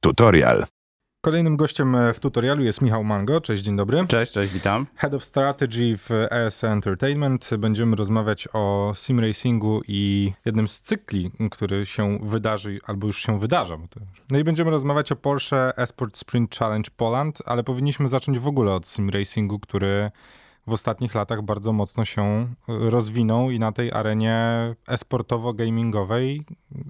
Tutorial. Kolejnym gościem e, w tutorialu jest Michał Mango. Cześć, dzień dobry. Cześć, cześć, witam. Head of Strategy w ES Entertainment. Będziemy rozmawiać o sim racingu i jednym z cykli, który się wydarzy, albo już się wydarza. No i będziemy rozmawiać o Porsche Esport Sprint Challenge Poland, ale powinniśmy zacząć w ogóle od sim racingu, który w ostatnich latach bardzo mocno się e, rozwinął i na tej arenie esportowo-gamingowej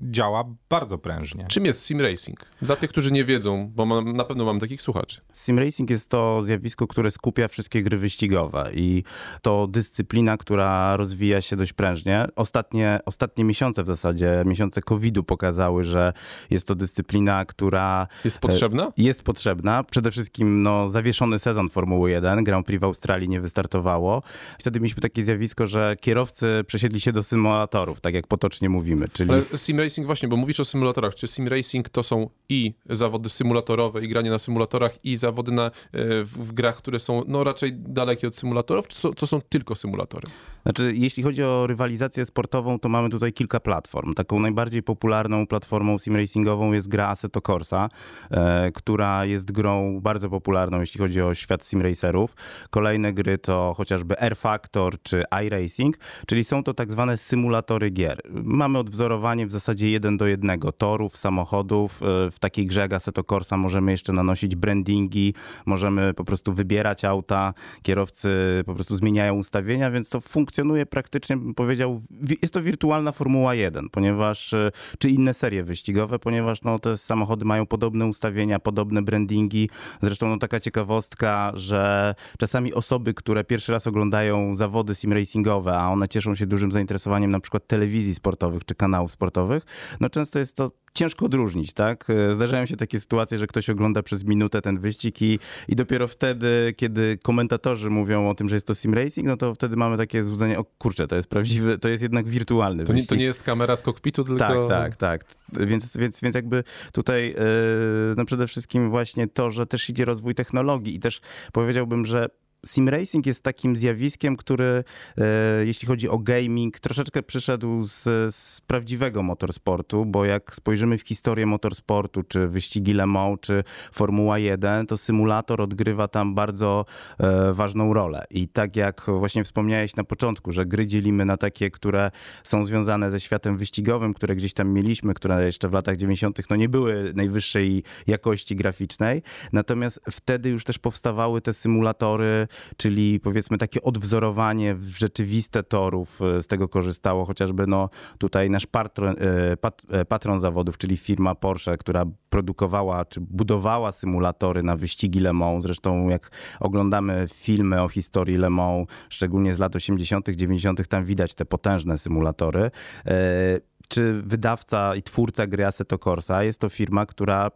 działa bardzo prężnie. Czym jest sim racing? Dla tych, którzy nie wiedzą, bo mam, na pewno mam takich słuchaczy. Sim racing jest to zjawisko, które skupia wszystkie gry wyścigowe i to dyscyplina, która rozwija się dość prężnie. Ostatnie, ostatnie miesiące w zasadzie, miesiące COVID-u pokazały, że jest to dyscyplina, która... Jest potrzebna? Jest potrzebna. Przede wszystkim no, zawieszony sezon Formuły 1. Grand Prix w Australii nie wystarczyło startowało. Wtedy mieliśmy takie zjawisko, że kierowcy przesiedli się do symulatorów, tak jak potocznie mówimy. Czyli... Ale sim racing właśnie, bo mówisz o symulatorach. Czy sim racing to są i zawody symulatorowe, i granie na symulatorach, i zawody na, e, w, w grach, które są no, raczej dalekie od symulatorów, czy to, to są tylko symulatory? Znaczy, jeśli chodzi o rywalizację sportową, to mamy tutaj kilka platform. Taką najbardziej popularną platformą sim racingową jest gra Assetto Corsa, e, która jest grą bardzo popularną, jeśli chodzi o świat sim racerów. Kolejne gry to chociażby Air Factor czy iRacing, czyli są to tak zwane symulatory gier. Mamy odwzorowanie w zasadzie jeden do jednego torów, samochodów. E, w takiej grze Assetto Corsa możemy jeszcze nanosić brandingi, możemy po prostu wybierać auta, kierowcy po prostu zmieniają ustawienia, więc to funkcjonuje praktycznie, bym powiedział, jest to wirtualna Formuła 1, ponieważ, e, czy inne serie wyścigowe, ponieważ no, te samochody mają podobne ustawienia, podobne brandingi. Zresztą no, taka ciekawostka, że czasami osoby, które pierwszy raz oglądają zawody sim racingowe, a one cieszą się dużym zainteresowaniem na przykład telewizji sportowych czy kanałów sportowych, no często jest to ciężko odróżnić, tak? Zdarzają się takie sytuacje, że ktoś ogląda przez minutę ten wyścig i, i dopiero wtedy, kiedy komentatorzy mówią o tym, że jest to sim racing, no to wtedy mamy takie złudzenie, o kurczę, to jest prawdziwy, to jest jednak wirtualny to wyścig. Nie, to nie jest kamera z kokpitu, tylko... Tak, tak, tak. Więc, więc, więc jakby tutaj yy, no przede wszystkim właśnie to, że też idzie rozwój technologii i też powiedziałbym, że sim racing jest takim zjawiskiem, który e, jeśli chodzi o gaming, troszeczkę przyszedł z, z, prawdziwego motorsportu, bo jak spojrzymy w historię motorsportu, czy wyścigi Le Mans, czy Formuła 1, to symulator odgrywa tam bardzo e, ważną rolę. I tak jak właśnie wspomniałeś na początku, że gry dzielimy na takie, które są związane ze światem wyścigowym, które gdzieś tam mieliśmy, które jeszcze w latach 90. no nie były najwyższej jakości graficznej. Natomiast wtedy już też powstawały te symulatory czyli powiedzmy takie odwzorowanie w rzeczywiste torów. E, z tego korzystało chociażby no, tutaj nasz patron, e, pat, e, patron zawodów, czyli firma Porsche, która produkowała czy budowała symulatory na wyścigi Le Mans. Zresztą jak oglądamy filmy o historii Le Mans, szczególnie z lat 80., 90., tam widać te potężne symulatory czy wydawca i twórca gry Assetto Corsa jest to firma, która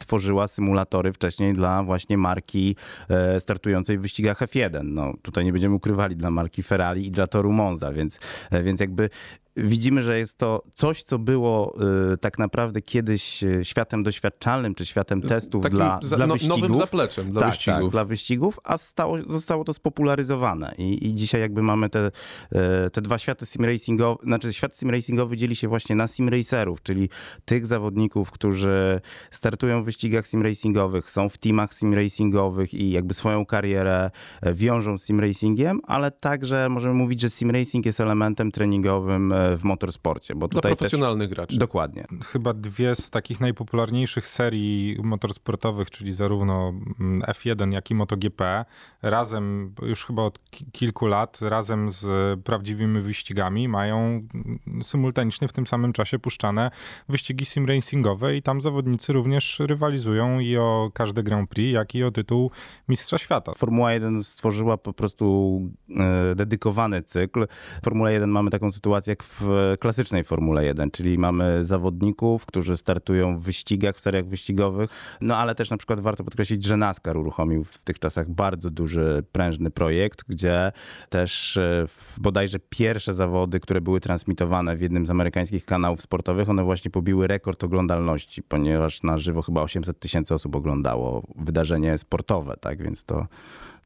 tworzyła symulatory wcześniej dla właśnie marki e, startującej w wyścigach F1. No, tutaj nie będziemy ukrywali dla marki Ferrari i dla Toru Monza, więc, e, więc jakby widzimy, że jest to coś, co było y, tak naprawdę kiedyś y, światem doświadczalnym, czy światem testów Takim dla, za, dla no, wyścigów. Nowym zapleczem dla tak, wyścigów. Tak, dla wyścigów, a stało, zostało to spopularyzowane. I, I dzisiaj jakby mamy te, y, te dwa światy simracingowe, znaczy świat simracingowy dzieli się właśnie na simracerów, czyli tych zawodników, którzy startują w wyścigach simracingowych, są w teamach simracingowych i jakby swoją karierę e, wiążą z simracingiem, ale także możemy mówić, że simracing jest elementem treningowym e, w motorsporcie. Bo Dla profesjonalnych też... graczy. Dokładnie. Chyba dwie z takich najpopularniejszych serii motorsportowych, czyli zarówno mm, F1, jak i MotoGP, razem już chyba od kilku lat, razem z prawdziwymi wyścigami, mają mm, symultanicznie w tym samym czasie puszczane wyścigi sim racingowe i tam zawodnicy również rywalizują i o każde Grand Prix, jak i o tytuł Mistrza Świata. Formuła 1 stworzyła po prostu e, dedykowany cykl. W Formule 1 mamy taką sytuację jak w klasycznej Formule 1, czyli mamy zawodników, którzy startują w wyścigach, w seriach wyścigowych, no ale też na przykład warto podkreślić, że NASCAR uruchomił w tych czasach bardzo duży, prężny projekt, gdzie też e, bodajże pierwsze zawody, które były transmitowane w jednym z amerykańskich kanałów sportowych, one właśnie pobiły rekord oglądalności, ponieważ na żywo chyba 800 tysięcy osób oglądało wydarzenie sportowe, tak, więc to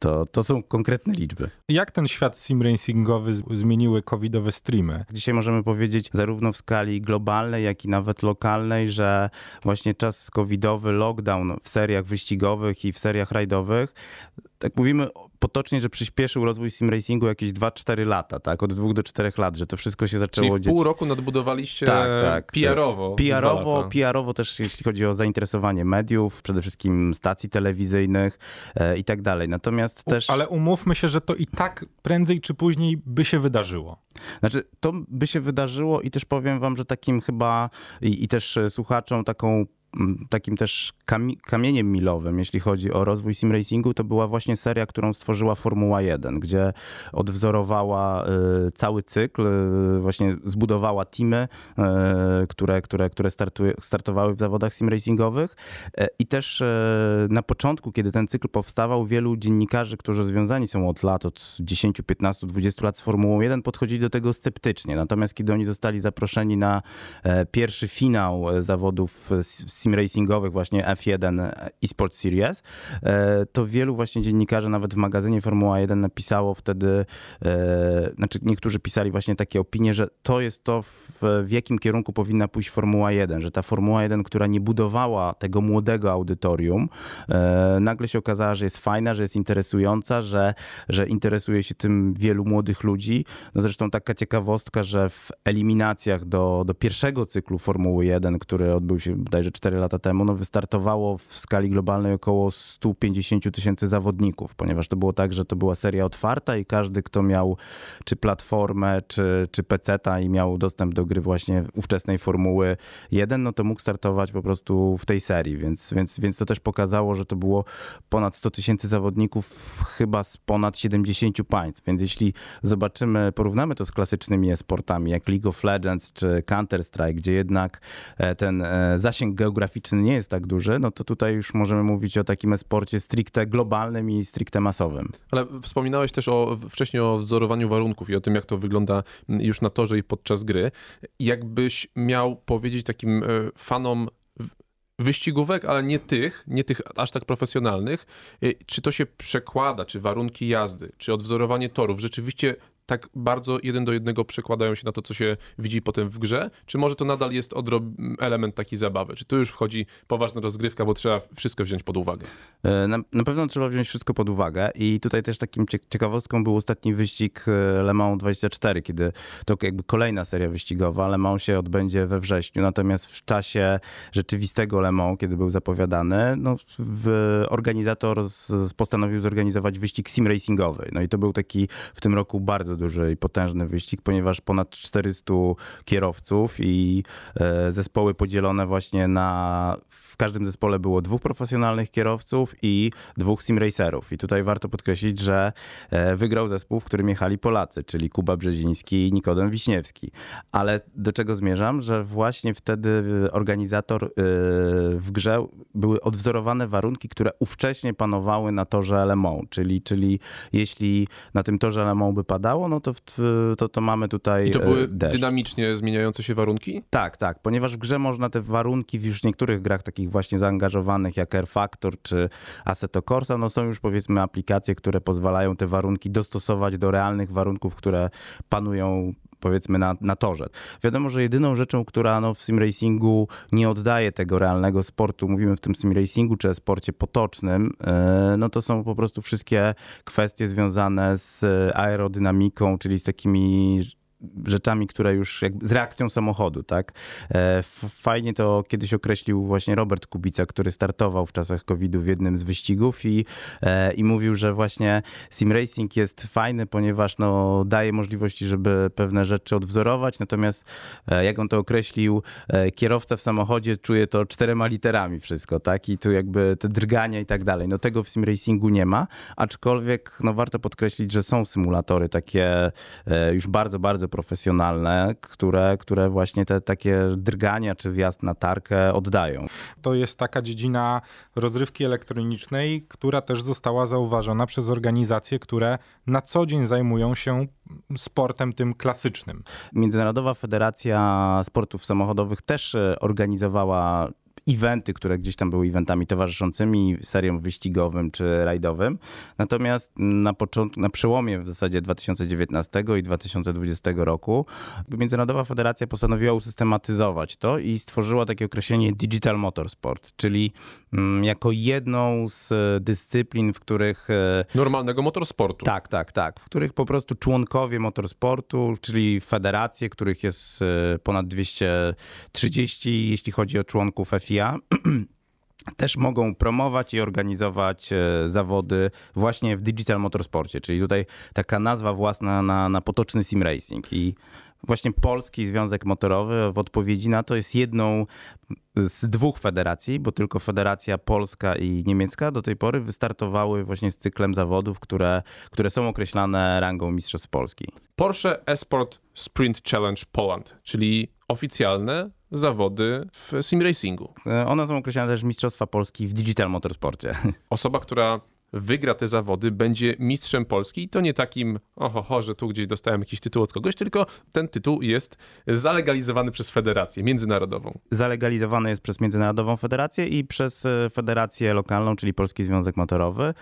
to, to są konkretne liczby. Jak ten świat sim racingowy zmieniły covidowe streamy? Dzisiaj możemy powiedzieć zarówno w skali globalnej, jak i nawet lokalnej, że właśnie czas covidowy, lockdown w seriach wyścigowych i w seriach rajdowych tak mówimy potocznie, że przyspieszył rozwój sim racingu jakieś 2-4 lata, tak? Od 2 do 4 lat, że to wszystko się zaczęło Czyli w dziać. pół roku nadbudowaliście Tak, tak. PR-owo. PR-owo. PR-owo też jeśli chodzi o zainteresowanie mediów, przede wszystkim stacji telewizyjnych e, i tak dalej. Natomiast też... Ale umówmy się, że to i tak prędzej czy później by się wydarzyło. Znaczy, to by się wydarzyło i też powiem wam, że takim chyba i, i też słuchaczom taką takim też kami kamieniem milowym, jeśli chodzi o rozwój sim racingu, to była właśnie seria, którą stworzyła Formuła 1, gdzie odwzorowała y, cały cykl, y, właśnie zbudowała teamy, y, które, które, które startowały w zawodach sim racingowych E, i też e, na początku, kiedy ten cykl powstawał, wielu dziennikarzy, którzy związani są od lat, od 10, 15, 20 lat z Formułą 1, podchodzili do tego sceptycznie. Natomiast kiedy oni zostali zaproszeni na e, pierwszy finał zawodów e, s- sim racingowych, właśnie F1 eSports Series, e, to wielu właśnie dziennikarzy, nawet w magazynie Formuła 1 napisało wtedy, e, znaczy niektórzy pisali właśnie takie opinie, że to jest to, w, w jakim kierunku powinna pójść Formuła 1, że ta Formuła 1, która nie budowała tego młodego audytorium, e, nagle się okazała, że jest fajna, że jest interesująca, że, że interesuje się tym wielu młodych ludzi. No zresztą taka ciekawostka, że w eliminacjach do, do pierwszego cyklu Formuły 1, który odbył się bodajże 4 lata temu, no wystartowało w skali globalnej około 150 tysięcy zawodników, ponieważ to było tak, że to była seria otwarta i każdy, kto miał czy platformę, czy, czy peceta i miał dostęp do gry właśnie ówczesnej Formuły 1, no to mógł startować po prostu w tej serii, więc, więc, więc to też pokazało, że to było ponad 100 tysięcy zawodników chyba z ponad 70 państw, więc jeśli zobaczymy, porównamy to z klasycznymi e-sportami, jak League of Legends czy Counter-Strike, gdzie jednak e, ten e, zasięg geograficzny nie jest tak duży, no to tutaj już możemy mówić o takim e-sporcie stricte globalnym i stricte masowym. Ale wspominałeś też o, wcześniej o wzorowaniu warunków i o tym, jak to wygląda już na torze i podczas gry. Jakbyś miał powiedzieć takim e, fanom wyścigówek, ale nie tych, nie tych aż tak profesjonalnych, e, czy to się przekłada, czy warunki jazdy, czy odwzorowanie torów rzeczywiście tak bardzo jeden do jednego przekładają się na to, co się widzi potem w grze, czy może to nadal jest element takiej zabawy? Czy tu już wchodzi poważna rozgrywka, bo trzeba wszystko wziąć pod uwagę? E, Na, na pewno trzeba wziąć wszystko pod uwagę i tutaj też takim cie- ciekawostką był ostatni wyścig e, Le Mans 24, kiedy to jakby kolejna seria wyścigowa. Le Mans się odbędzie we wrześniu, natomiast w czasie rzeczywistego Le Mans, kiedy był zapowiadany, no, organizator z, postanowił zorganizować wyścig sim racingowy. No i to był taki w tym roku bardzo duży i potężny wyścig, ponieważ ponad 400 kierowców i e, zespoły podzielone właśnie na, w każdym zespole było dwóch profesjonalnych kierowców i dwóch simracerów. I tutaj warto podkreślić, że e, wygrał zespół, w którym jechali Polacy, czyli Kuba Brzeziński i Nikodem Wiśniewski. Ale do czego zmierzam? Że właśnie wtedy organizator e, w grze były odwzorowane warunki, które ówcześnie panowały na torze Le Mans, czyli, czyli jeśli na tym torze Le Mans by padało, no to, to, to mamy tutaj I to e, były deszcz. dynamicznie zmieniające się warunki? Tak, tak, ponieważ w grze można te warunki w już niektórych grach takich właśnie zaangażowanych jak Air Factor czy Assetto Corsa, no są już powiedzmy aplikacje, które pozwalają te warunki dostosować do realnych warunków, które panują powiedzmy na, na torze. Wiadomo, że jedyną rzeczą, która no, w simracingu nie oddaje tego realnego sportu, mówimy w tym simracingu czy sporcie potocznym, yy, no to są po prostu wszystkie kwestie związane z aerodynamiką, czyli z takimi rzeczami, które już jakby z reakcją samochodu, tak? E, Fajnie to kiedyś określił właśnie Robert Kubica, który startował w czasach COVID-u w jednym z wyścigów i, e, i mówił, że właśnie sim racing jest fajny, ponieważ no, daje możliwości, żeby pewne rzeczy odwzorować, natomiast e, jak on to określił, kierowca w samochodzie czuje to czterema literami wszystko, tak? I tu jakby te drgania i tak dalej. No tego w sim racingu nie ma, aczkolwiek no, warto podkreślić, że są symulatory takie już bardzo, bardzo profesjonalne, które, które właśnie te takie drgania czy wjazd na tarkę oddają. To jest taka dziedzina rozrywki elektronicznej, która też została zauważona przez organizacje, które na co dzień zajmują się sportem tym klasycznym. Międzynarodowa Federacja Sportów Samochodowych też e, organizowała eventy, które gdzieś tam były eventami towarzyszącymi seriom wyścigowym czy rajdowym. Natomiast na początku, na przełomie w zasadzie 2019 i 2020 roku Międzynarodowa Federacja postanowiła usystematyzować to i stworzyła takie określenie Digital Motorsport, czyli mm, jako jedną z dyscyplin, w których... e, Normalnego motorsportu. tak, tak, tak. W których po prostu członkowie motorsportu, czyli federacje, których jest e, ponad 230, jeśli chodzi o członków FIA, też mogą promować i organizować e, zawody właśnie w digital motorsporcie, czyli tutaj taka nazwa własna na, na potoczny sim racing i właśnie Polski Związek Motorowy w odpowiedzi na to jest jedną z dwóch federacji, bo tylko Federacja Polska i Niemiecka do tej pory wystartowały właśnie z cyklem zawodów, które, które są określane rangą Mistrzostw Polski. Porsche Esport Sprint Challenge Poland, czyli oficjalne zawody w sim racingu. E, One są określane też Mistrzostwa Polski w digital motorsporcie. Osoba, która wygra te zawody, będzie mistrzem Polski i to nie takim, oho, ho, że tu gdzieś dostałem jakiś tytuł od kogoś, tylko ten tytuł jest zalegalizowany przez federację międzynarodową. zalegalizowany jest przez Międzynarodową Federację i przez e, Federację Lokalną, czyli Polski Związek Motorowy.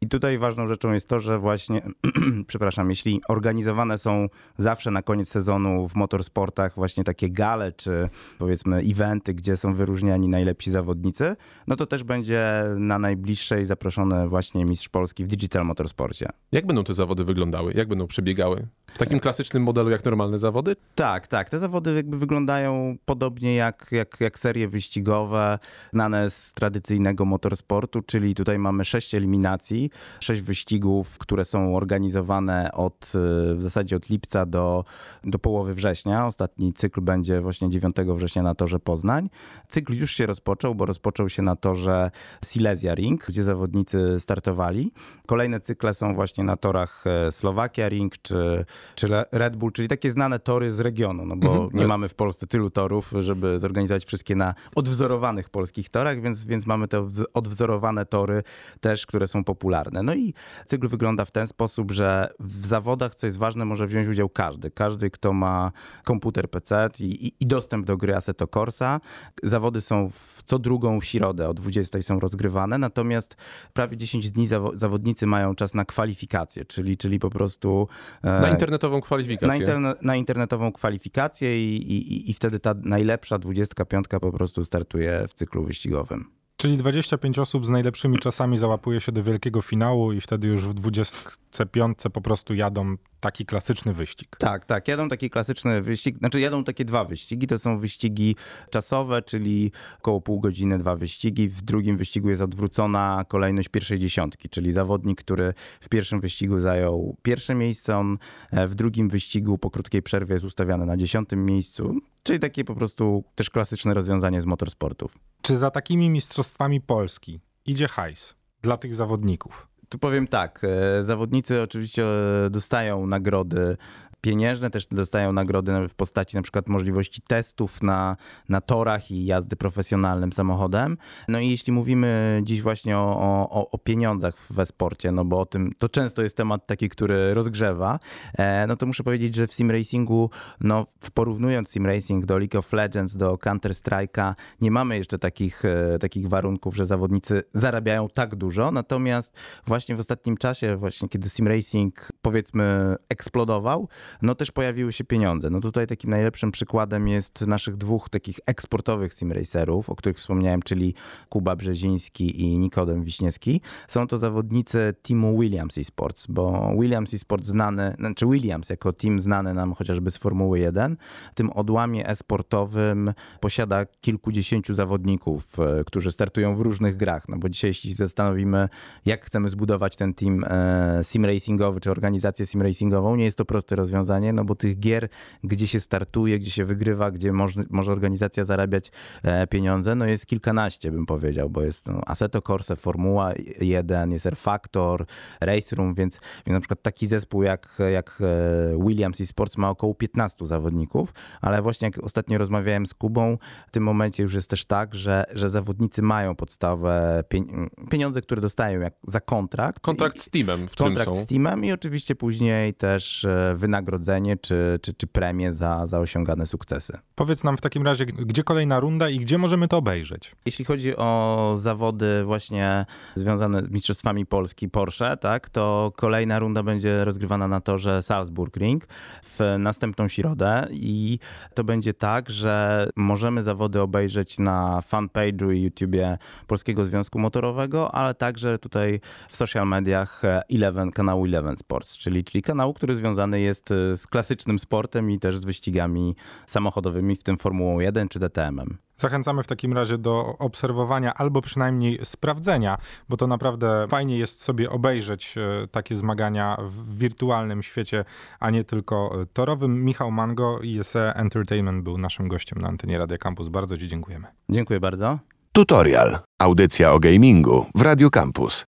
I tutaj ważną rzeczą jest to, że właśnie, przepraszam, jeśli organizowane są zawsze na koniec sezonu w motorsportach właśnie takie gale, czy powiedzmy eventy, gdzie są wyróżniani najlepsi zawodnicy, no to też będzie na najbliższej zaproszony właśnie mistrz Polski w digital motorsporcie. Jak będą te zawody wyglądały? Jak będą przebiegały? W takim klasycznym modelu jak normalne zawody? Tak, tak. Te zawody jakby wyglądają podobnie jak, jak, jak serie wyścigowe, znane z tradycyjnego motorsportu, czyli tutaj mamy sześć eliminacji, sześć wyścigów, które są organizowane od y, w zasadzie od lipca do, do połowy września. Ostatni cykl będzie właśnie 9 września na torze Poznań. Cykl już się rozpoczął, bo rozpoczął się na torze Silesia Ring, gdzie zawodnicy startowali. Kolejne cykle są właśnie na torach e, Slowakia Ring czy, czy Red Bull, czyli takie znane tory z regionu, no bo Mhm. nie mamy w Polsce tylu torów, żeby zorganizować wszystkie na odwzorowanych polskich torach, więc, więc mamy te wz- odwzorowane tory też, które są popularne. No i cykl wygląda w ten sposób, że w zawodach, co jest ważne, może wziąć udział każdy. Każdy, kto ma komputer PC i, i, i dostęp do gry Assetto Corsa. Zawody są w co drugą środę o 20 są rozgrywane, natomiast prawie 10 dni zawo- zawodnicy mają czas na kwalifikacje, czyli, czyli po prostu e, Na internetową na, kwalifikację. interne, na internetową kwalifikację i, i, i wtedy ta najlepsza 25 po prostu startuje w cyklu wyścigowym. Czyli 25 osób z najlepszymi czasami załapuje się do wielkiego finału i wtedy już w 25 po prostu jadą taki klasyczny wyścig. Tak, tak. Jadą taki klasyczny wyścig, znaczy jadą takie dwa wyścigi. To są wyścigi czasowe, czyli około pół godziny dwa wyścigi. W drugim wyścigu jest odwrócona kolejność pierwszej dziesiątki, czyli zawodnik, który w pierwszym wyścigu zajął pierwsze miejsce, on e, w drugim wyścigu po krótkiej przerwie jest ustawiany na dziesiątym miejscu. Czyli takie po prostu też klasyczne rozwiązanie z motorsportów. Czy za takimi mistrzostwami Polski idzie hajs dla tych zawodników? Tu powiem tak, e, zawodnicy oczywiście e, dostają nagrody pieniężne, też dostają nagrody w postaci na przykład możliwości testów na, na torach i jazdy profesjonalnym samochodem. No i jeśli mówimy dziś właśnie o, o, o pieniądzach we sporcie, no bo o tym, to często jest temat taki, który rozgrzewa, e, no to muszę powiedzieć, że w sim racingu, no porównując sim racing do League of Legends, do Counter Strike'a, nie mamy jeszcze takich, e, takich warunków, że zawodnicy zarabiają tak dużo, natomiast właśnie w ostatnim czasie, właśnie kiedy sim racing powiedzmy eksplodował, no też pojawiły się pieniądze. No tutaj takim najlepszym przykładem jest naszych dwóch takich eksportowych sim racerów, o których wspomniałem, czyli Kuba Brzeziński i Nikodem Wiśniewski. Są to zawodnicy teamu Williams Esports, bo Williams Esports znany, znaczy Williams jako team znany nam chociażby z Formuły 1, w tym odłamie e-sportowym posiada kilkudziesięciu zawodników, e, którzy startują w różnych grach. No bo dzisiaj jeśli zastanowimy, jak chcemy zbudować ten team e, sim racingowy, czy organizację sim racingową, nie jest to proste rozwiązanie, no bo tych gier, gdzie się startuje, gdzie się wygrywa, gdzie może, może organizacja zarabiać e, pieniądze, no jest kilkanaście, bym powiedział, bo jest no, Assetto Corsa, Formuła 1, jest R-Factor, Race Room, więc, więc na przykład taki zespół jak, jak e, Williams Esports ma około 15 zawodników, ale właśnie jak ostatnio rozmawiałem z Kubą, w tym momencie już jest też tak, że, że zawodnicy mają podstawowe pien- pieniądze, które dostają jak za kontrakt. Kontrakt z teamem, w kontrakt są. z teamem i oczywiście później też e, wynagrodzenia wynagrodzenie czy, czy, czy premię za, za osiągane sukcesy. Powiedz nam w takim razie, gdzie kolejna runda i gdzie możemy to obejrzeć? Jeśli chodzi o zawody właśnie związane z Mistrzostwami Polski Porsche, tak, to kolejna runda będzie rozgrywana na torze Salzburg-Ring w następną środę i to będzie tak, że możemy zawody obejrzeć na fanpage'u i YouTubie Polskiego Związku Motorowego, ale także tutaj w social mediach Eleven, kanału Eleven Sports, czyli, czyli kanału, który związany jest z klasycznym sportem i też z wyścigami samochodowymi, w tym Formułą 1 czy DTM-em. Zachęcamy w takim razie do obserwowania albo przynajmniej sprawdzenia, bo to naprawdę fajnie jest sobie obejrzeć e, takie zmagania w wirtualnym świecie, a nie tylko torowym. Michał Mango, ISE Entertainment był naszym gościem na antenie Radia Campus. Bardzo Ci dziękujemy. Dziękuję bardzo. Tutorial. Audycja o gamingu w Radio Campus.